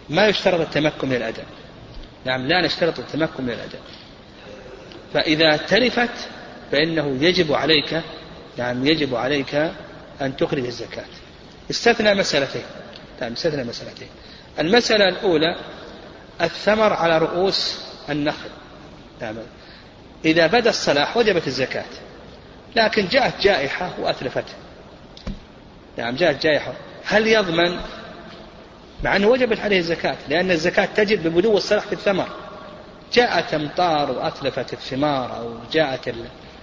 ما يشترط التمكن من الأداء. نعم لا نشترط التمكن من الأداء. فإذا تلفت فإنه يجب عليك نعم يجب عليك أن تخرج الزكاة. استثنى مسألتين. نعم استثنى مسألتين. المسألة الأولى الثمر على رؤوس النخل. نعم. إذا بدا الصلاح وجبت الزكاة. لكن جاءت جائحة وأتلفته نعم جاءت جائحة هل يضمن؟ مع أنه وجبت عليه الزكاة لأن الزكاة تجب ببدو الصلاح في الثمر جاءت أمطار وأتلفت الثمار أو جاءت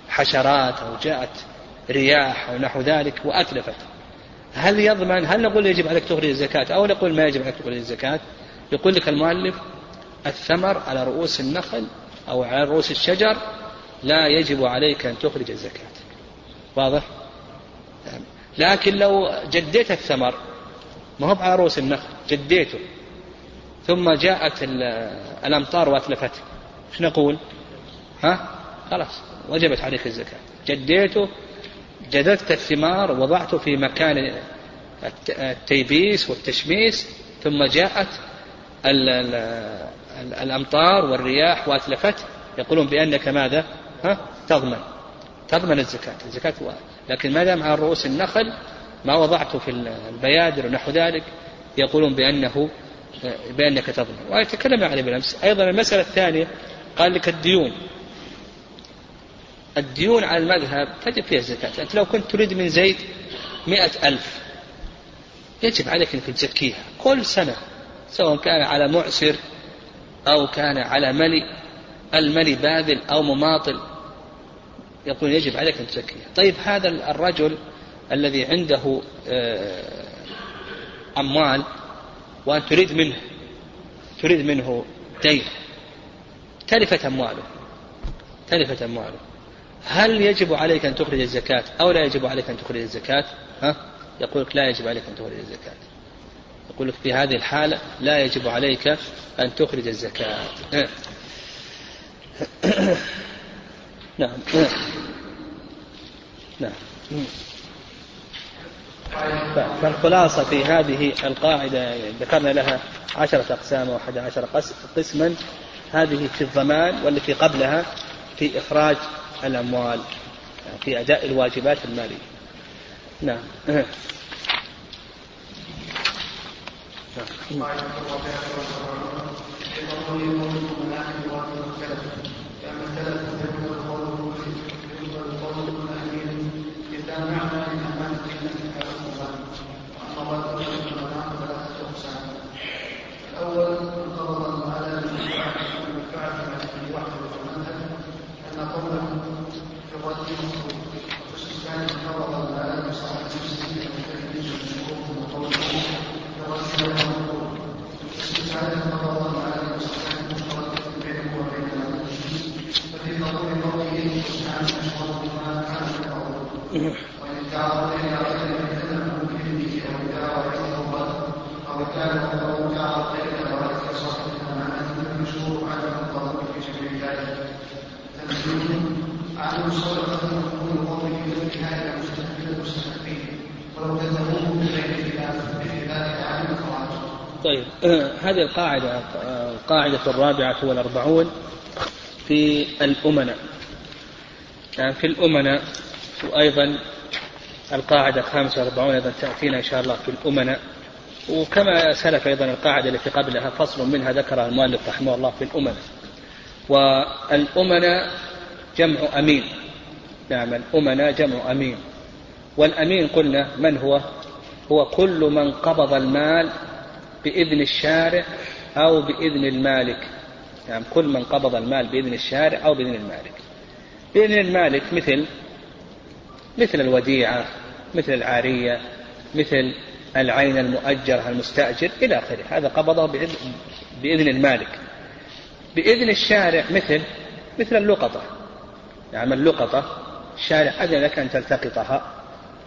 الحشرات أو جاءت رياح أو نحو ذلك وأتلفت. هل يضمن؟ هل نقول يجب عليك تخرج الزكاة أو نقول ما يجب عليك تخرج الزكاة؟ يقول لك المؤلف الثمر على رؤوس النخل أو على رؤوس الشجر لا يجب عليك أن تخرج الزكاة. واضح؟ لكن لو جديت الثمر ما هو على رؤوس النخل جديته. ثم جاءت الأمطار وأتلفته إيش نقول؟ ها؟ خلاص وجبت عليك الزكاة. جديته جددت الثمار ووضعته في مكان التيبيس والتشميس ثم جاءت الأمطار والرياح وأتلفته يقولون بأنك ماذا؟ ها؟ تضمن. تضمن الزكاة. الزكاة لكن ما دام على رؤوس النخل ما وضعته في البيادر ونحو ذلك يقولون بأنه بأنك تضمن ويتكلم عليه بالأمس. أيضا المسألة الثانية قال لك الديون. الديون على المذهب تجب فيها الزكاة. أنت لو كنت تريد من زيد مئة ألف يجب عليك أنك تزكيها كل سنة سواء كان على معسر أو كان على ملي. الملي باذل أو مماطل. يقول يجب عليك أن تزكيها طيب هذا الرجل الذي عنده آه، أموال وأن تريد منه تريد منه دين تلفت أمواله تلفت أمواله. هل يجب عليك أن تخرج الزكاة أو لا يجب عليك أن تخرج الزكاة؟ ها؟ يقول لك لا يجب عليك أن تخرج الزكاة. يقول لك في هذه الحالة لا يجب عليك أن تخرج الزكاة. نعم نعم. فالخلاصة في هذه القاعدة ذكرنا لها عشرة أقسام وأحد عشر قسما. هذه في الضمان والتي قبلها في إخراج الأموال في أداء الواجبات المالية. نعم. نعم. والسلف ثم القول ثم القول امين اذا معنى لامانه النبي عليه الصلاه واما بعد فالامانه ثلاثة اقسام الأول انقبض على من فعل من وحده المنهج ان قوله في الرد مقصود الثاني انقبض على صاحب نفسه من تكليف الشروط وقوله في الرد طيب هذه القاعدة القاعدة الرابعة والأربعون في الأمناء. يعني في الأمناء وأيضا القاعدة الخامسة والأربعون أيضا تأتينا إن شاء الله في الأمناء. وكما سلف أيضا القاعدة التي قبلها فصل منها ذكرها المؤلف رحمه الله في الأمناء. والأمناء جمع أمين. نعم الأمناء جمع أمين. والأمين قلنا من هو؟ هو كل من قبض المال بإذن الشارع أو بإذن المالك. يعني كل من قبض المال بإذن الشارع أو بإذن المالك. بإذن المالك مثل مثل الوديعة مثل العارية مثل العين المؤجرة المستأجر إلى آخره. هذا قبضه بإذن, بإذن المالك. بإذن الشارع مثل مثل اللقطة. يعني اللقطة الشارع أذن لك أن تلتقطها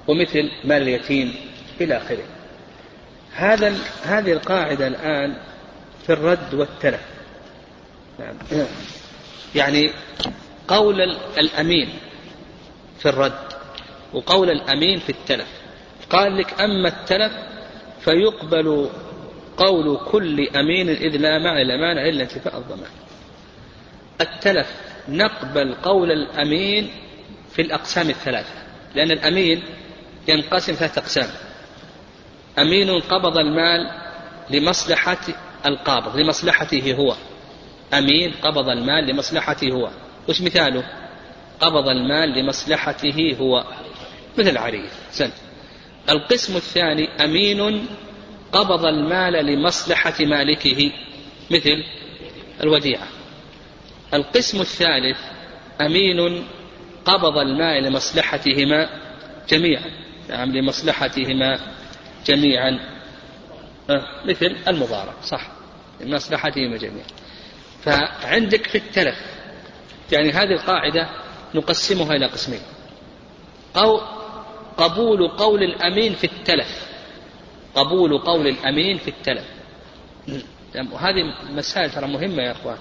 ومثل مال اليتيم إلى آخره. هذا هذه القاعدة الآن في الرد والتلف. نعم. يعني قول الأمين في الرد وقول الأمين في التلف. قال لك أما التلف فيقبل قول كل أمين إذ لا معنى الأمانة إلا انتفاء الضمان. التلف نقبل قول الأمين في الأقسام الثلاثة لأن الأمين ينقسم ثلاثة أقسام. أمين قبض المال لمصلحة القابض لمصلحته هو. أمين قبض المال لمصلحته هو. وش مثاله؟ قبض المال لمصلحته هو. مثل عريف سن القسم الثاني أمين قبض المال لمصلحة مالكه. مثل الوديعة. القسم الثالث أمين قبض المال لمصلحتهما جميعا. نعم لمصلحتهما جميعا. أه مثل المضارب صح. لمصلحتهما جميعا. فعندك في التلف يعني هذه القاعدة نقسمها إلى قسمين. أو قبول قول الأمين في التلف. قبول قول الأمين في التلف. وهذه مسائل ترى مهمة يا أخوان.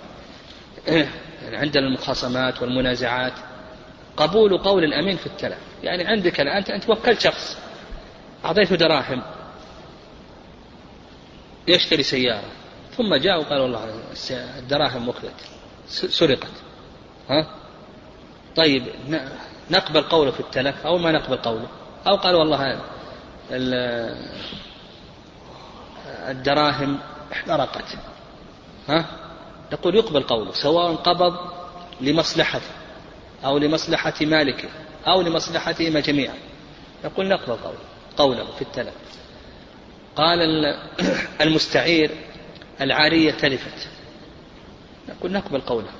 يعني عندنا المخاصمات والمنازعات. قبول قول الأمين في التلف. يعني عندك الآن أنت وكلت شخص. أعطيته دراهم. يشتري سيارة. ثم جاء وقال والله الدراهم وكلت. سرقت. ها؟ طيب نقبل قوله في التلف أو ما نقبل قوله؟ أو قال والله الدراهم احترقت. ها؟ نقول يقبل قوله سواء قبض لمصلحته أو لمصلحة مالكه أو لمصلحتهما جميعا. نقول نقبل قوله قوله في التلف. قال المستعير العارية تلفت. نقول نقبل قوله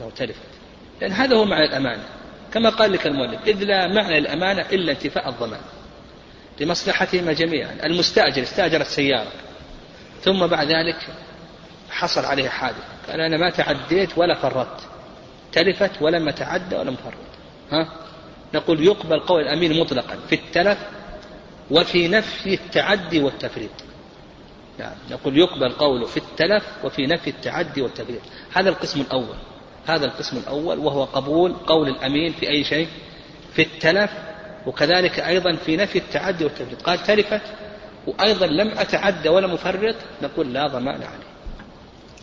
لو تلفت. لأن هذا هو معنى الأمانة. كما قال لك المؤلف إذ لا معنى الأمانة إلا انتفاء الضمان. لمصلحتهما جميعا. المستأجر استأجر السيارة ثم بعد ذلك حصل عليه حادث قال أنا ما تعديت ولا فرطت. تلفت ولم أتعدى ولم أفرط ها؟ نقول يقبل قول الأمين مطلقا. في التلف وفي نفي التعدي والتفريط. يعني نقول يقبل قوله في التلف وفي نفي التعدي والتفريط. هذا القسم الأول. هذا القسم الأول وهو قبول قول الأمين في أي شيء في التلف وكذلك أيضا في نفي التعدي والتفريط قال تلفت وأيضا لم أتعدى ولا مفرط نقول لا ضمان عليه.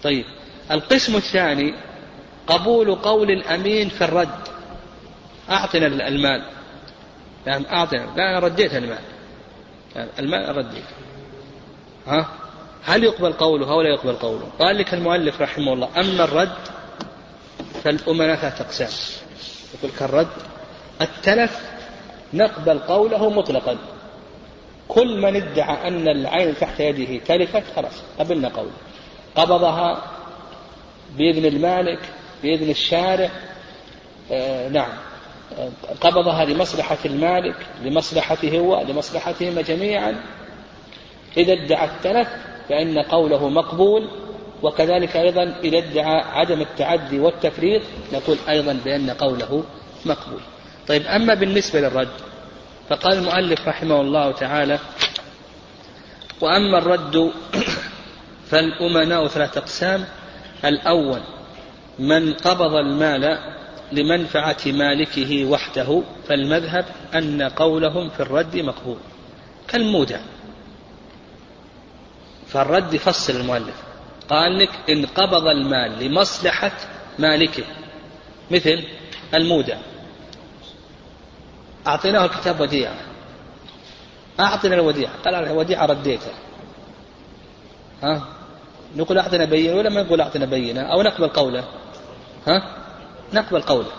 طيب القسم الثاني قبول قول الأمين في الرد. أعطنا المال. نعم أعطنا. لا أنا رديت المال. يعني المال رديت. ها؟ هل يقبل قوله أو لا يقبل قوله؟ قال لك المؤلف رحمه الله أما الرد فالأمناء ثلاثة أقسام يقول كالرد التلف نقبل قوله مطلقا. كل من ادعى أن العين تحت يده تلفت خلاص قبلنا قوله قبضها بإذن المالك بإذن الشارع. آه نعم. قبضها لمصلحة المالك لمصلحته هو لمصلحتهما جميعا. إذا ادعى التلف فإن قوله مقبول. وكذلك أيضا إذا ادعى عدم التعدي والتفريط نقول أيضا بأن قوله مقبول. طيب أما بالنسبة للرد فقال المؤلف رحمه الله تعالى وأما الرد فالأمناء ثلاثة أقسام. الأول من قبض المال لمنفعة مالكه وحده فالمذهب أن قولهم في الرد مقبول. كالمودع. فالرد يفصل المؤلف. قال لك إن قبض المال لمصلحة مالكه. مثل المودع أعطيناه الكتاب وديعة. أعطنا الوديعة. قال الوديعة رديتها ها؟ نقول أعطنا بينة ولا ما نقول أعطنا بينة؟ أو نقبل قوله. ها؟ نقبل قوله.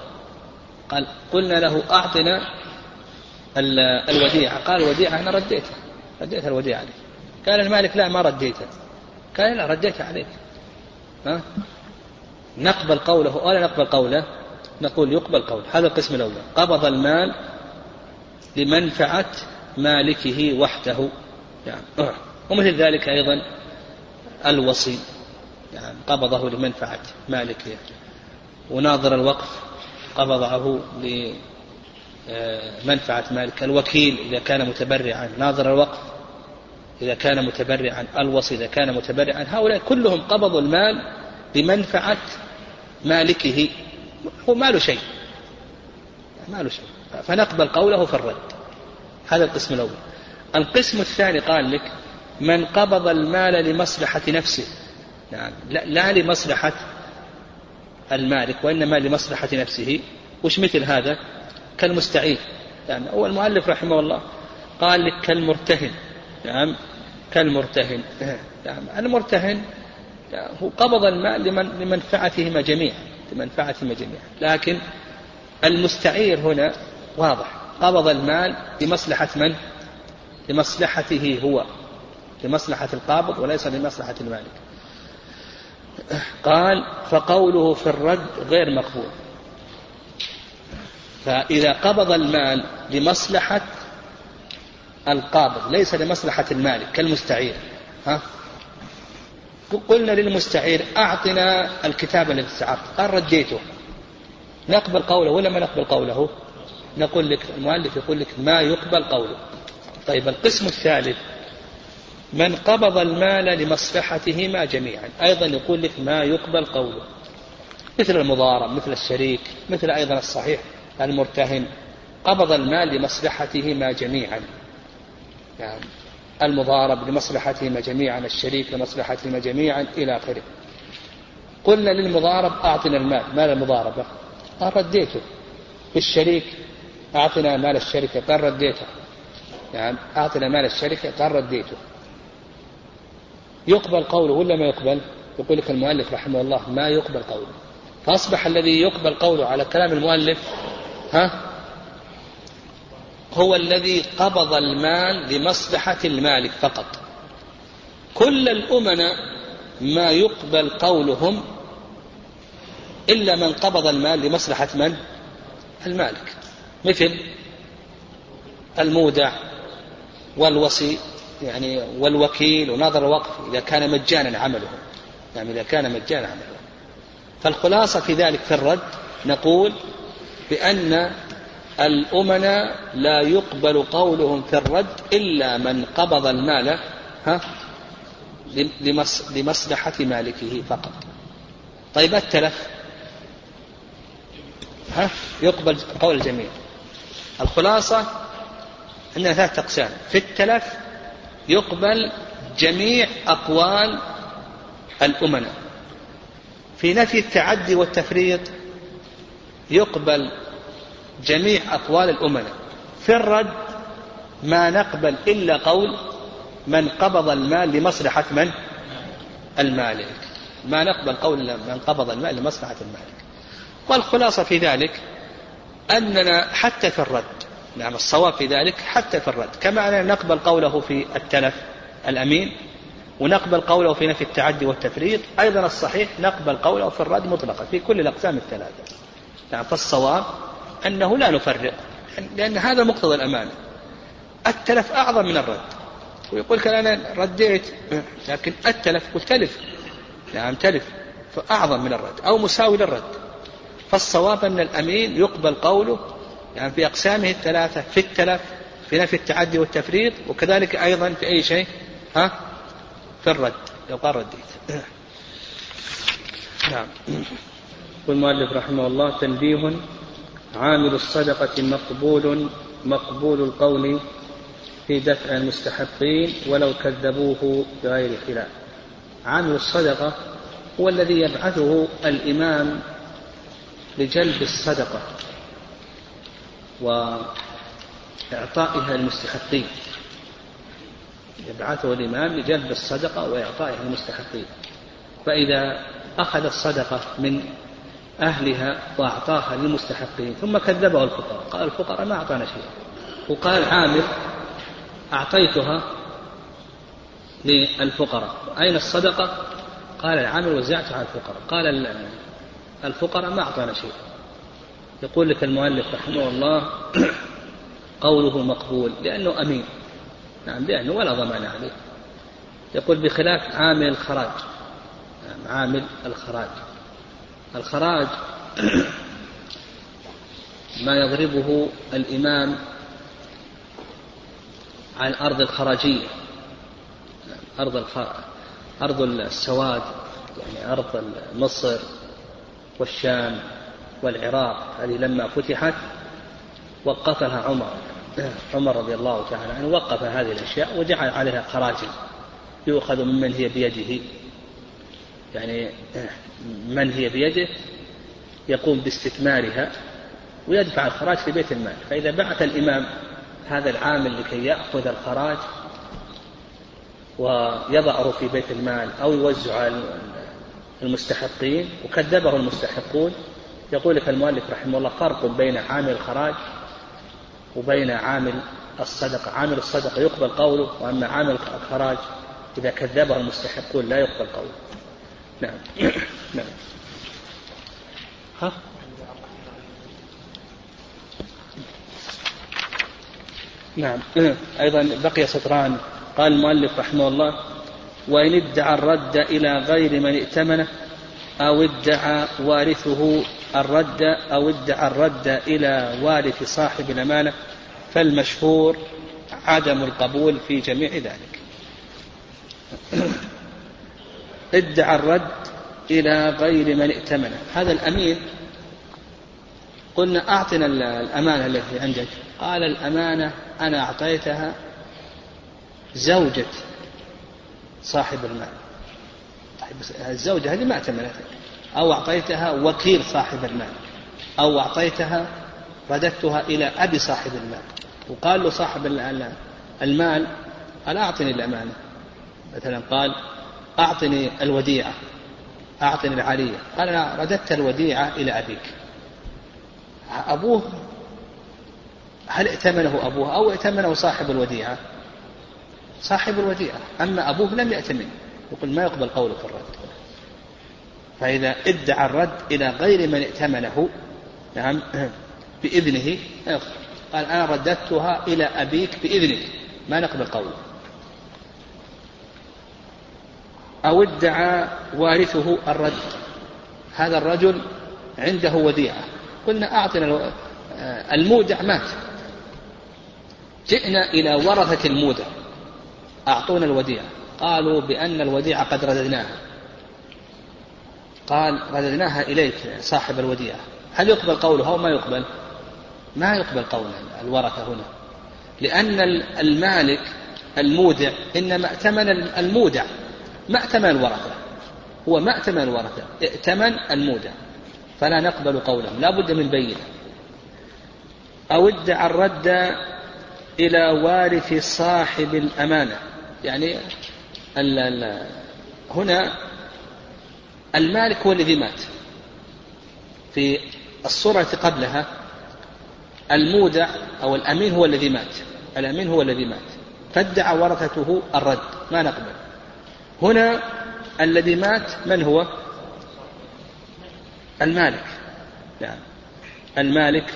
قال قلنا له أعطنا الوديعة. قال الوديعة أنا رديتها رديتها الوديعة عليك قال المالك لا ما رديتها قال لا رديتها عليك. ها؟ نقبل قوله ولا نقبل قوله نقول يقبل قوله. هذا القسم الأول. قبض المال لمنفعة مالكه وحده. يعني ومثل ذلك أيضا الوصي. يعني قبضه لمنفعة مالكه. وناظر الوقف قبضه لمنفعة مالك. الوكيل إذا كان متبرعا. ناظر الوقف. إذا كان متبرعا الوصي إذا كان متبرعا. هؤلاء كلهم قبضوا المال لمنفعة مالكه. هو ما له شيء. ما له شيء. فنقبل قوله في الرد. هذا القسم الأول. القسم الثاني قال لك من قبض المال لمصلحة نفسه. نعم. لا, لا لمصلحة المالك وإنما لمصلحة نفسه. وش مثل هذا؟ كالمستعير يعني هو المؤلف رحمه الله قال لك كالمرتهن. نعم. كالمرتهن. نعم المرتهن هو قبض المال لمن لمنفعتهما جميعا لمنفعتهما جميعا. لكن المستعير هنا واضح. قبض المال لمصلحة من؟ لمصلحته هو. لمصلحة القابض وليس لمصلحة المالك. قال فقوله في الرد غير مقبول. فإذا قبض المال لمصلحة القابض ليس لمصلحة المالك كالمستعير. ها؟ قلنا للمستعير أعطنا الكتاب الذي استعرت قال رديته. نقبل قوله ولا ما نقبل قوله؟ نقول لك المؤلف يقول لك ما يقبل قوله. طيب القسم الثالث من قبض المال لمصلحتهما جميعا. أيضا يقول لك ما يقبل قوله. مثل المضارب مثل الشريك مثل أيضا الصحيح المرتهن. قبض المال لمصلحتهما جميعا. يعني المضارب لمصلحتهما جميعا الشريك لمصلحتهما جميعا إلى آخره. قلنا للمضارب أعطنا المال. مال المضاربة؟ قال رديته. للشريك أعطنا مال الشركة قال رديته. يعني أعطنا مال الشركة قال رديته. يقبل قوله ولا ما يقبل؟ يقول لك المؤلف رحمه الله ما يقبل قوله. فأصبح الذي يقبل قوله على كلام المؤلف ها؟ هو الذي قبض المال لمصلحة المالك فقط. كل الأمناء ما يقبل قولهم إلا من قبض المال لمصلحة من؟ المالك. مثل المودع والوصي يعني والوكيل وناظر الوقف إذا كان مجانا عمله. يعني إذا كان مجانا عمله. فالخلاصة في ذلك في الرد نقول بأن الأمناء لا يقبل قولهم في الرد إلا من قبض المال ها لمصلحة مالكه فقط. طيب التلف ها يقبل قول الجميع. الخلاصة أنها ثلاثة أقسام. في التلف يقبل جميع أقوال الأمناء. في نفي التعدي والتفريط يقبل جميع أقوال الأمناء في الرد ما نقبل إلا قول من قبض المال لمصلحة من؟ المالك. ما نقبل قول من قبض المال لمصلحة المالك. والخلاصة في ذلك أننا حتى في الرد نعم الصواب في ذلك حتى في الرد. كما أننا نقبل قوله في التلف الأمين ونقبل قوله في نفي التعدي والتفريط. أيضا الصحيح نقبل قوله في الرد مطلقا في كل الأقسام الثلاثة. نعم فالصواب أنه لا نفرق. لأن هذا مقتضى الأمانة. التلف أعظم من الرد. ويقول لك أنا رديت لكن التلف قلت تلف. نعم تلف. فأعظم من الرد أو مساوي للرد. فالصواب أن الأمين يقبل قوله يعني في أقسامه الثلاثة في التلف في نفي التعدي والتفريط وكذلك أيضا في أي شيء. ها؟ في الرد. لو قال رديت. نعم. يقول المؤلف رحمه الله تنبيه عامل الصدقة مقبول مقبول القول في دفع المستحقين ولو كذبوه بغير خلاف. عامل الصدقة هو الذي يبعثه الإمام لجلب الصدقة وإعطائها للمستحقين يبعثه الإمام لجلب الصدقة وإعطائها للمستحقين فإذا أخذ الصدقة من أهلها وأعطاها للمستحقين ثم كذبه الفقراء. قال الفقراء ما أعطانا شيء وقال عامر أعطيتها للفقراء. أين الصدقة؟ قال العامل وزعتها على الفقراء. قال الفقراء ما أعطانا شيء يقول لك المؤلف رحمه الله قوله مقبول لأنه أمين. نعم لأنه ولا ضمان عليه. يقول بخلاف عامل الخراج. نعم عامل الخراج. الخراج ما يضربه الإمام عن أرض الخراجية. أرض. أرض السواد يعني أرض مصر والشام والعراق. هذه لما فتحت وقفها عمر. عمر رضي الله تعالى عنه وقف هذه الأشياء وجعل عليها خراجا يؤخذ ممن هي بيده. يعني من هي بيده يقوم باستثمارها ويدفع الخراج في بيت المال. فإذا بعث الإمام هذا العامل لكي يأخذ الخراج ويضعه في بيت المال أو يوزع على المستحقين وكذبه المستحقون يقول لك المؤلف رحمه الله فرق بين عامل الخراج وبين عامل الصدقة. عامل الصدقة يقبل قوله وأما عامل الخراج إذا كذبه المستحقون لا يقبل قوله. نعم. نعم. ها؟ نعم. أيضا بقي سطران. قال المؤلف رحمه الله وإن ادعى الرد إلى غير من ائتمنه أو ادعى وارثه الرد أو ادعى الرد إلى وارث صاحب الأمانة فالمشهور عدم القبول في جميع ذلك. ادعى الرد إلى غير من ائتمنه هذا الأمين قلنا أعطنا الأمانة التي عندك. قال الأمانة أنا أعطيتها زوجة صاحب المال. طيب الزوجة هذه ما ائتمنتك أو أعطيتها وكيل صاحب المال. أو أعطيتها رددتها إلى أبي صاحب المال. وقال له صاحب المال قال أعطني الأمانة؟ مثلا قال أعطني الوديعة أعطني العالية قال أنا رددت الوديعة إلى أبيك. أبوه هل ائتمنه أبوه أو ائتمنه صاحب الوديعة؟ صاحب الوديعة. أما أبوه لم يأتمن. يقول ما يقبل قوله في الرد. فإذا ادعى الرد إلى غير من ائتمنه نعم بإذنه قال أنا رددتها إلى أبيك بإذنك ما نقبل قوله. أو ادعى وارثه الرد هذا الرجل عنده وديعة. قلنا أعطنا المودع مات. جئنا إلى ورثة المودع. أعطونا الوديعة. قالوا بأن الوديعة قد رددناها. قال رددناها إليك صاحب الوديعة. هل يقبل قوله أو ما يقبل؟ ما يقبل قول الورثة هنا. لأن المالك المودع إنما ائتمن المودع. ما ائتمن الورثة هو ما ائتمن الورثة ائتمن المودع فلا نقبل قوله. لا بد من بينة. أو ادعى الرد إلى وارث صاحب الأمانة. يعني ال ال هنا المالك هو الذي مات. في الصورة قبلها المودع أو الأمين هو الذي مات. الأمين هو الذي مات. فادعى ورثته الرد. ما نقبل. هنا الذي مات من هو؟ المالك. نعم. المالك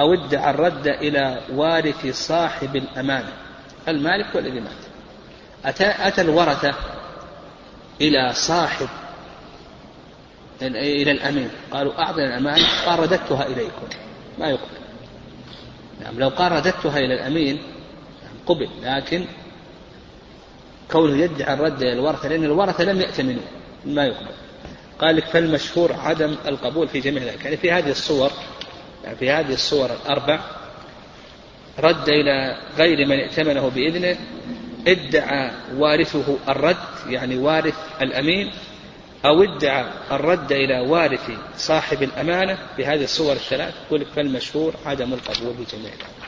أو ادعى الرد إلى وارث صاحب الأمانة. المالك هو الذي مات. أتى, أتى الورثة إلى صاحب إلى الأمين قالوا أعطنا الأمانة قال رددتها إليكم. ما يقبل. نعم لو قال رددتها إلى الأمين قبل لكن كونه يدعي الرد إلى الورثة لأن الورثة لم يأتمنوا ما يقبل. قال لك فالمشهور عدم القبول في جميع ذلك. يعني في هذه الصور يعني في هذه الصور الأربع رد إلى غير من ائتمنه بإذنه ادعى وارثه الرد يعني وارث الأمين أو ادعى الرد إلى وارث صاحب الأمانة. بهذه الصور الثلاث يقول فالمشهور عدم القبول في جميع ذلك.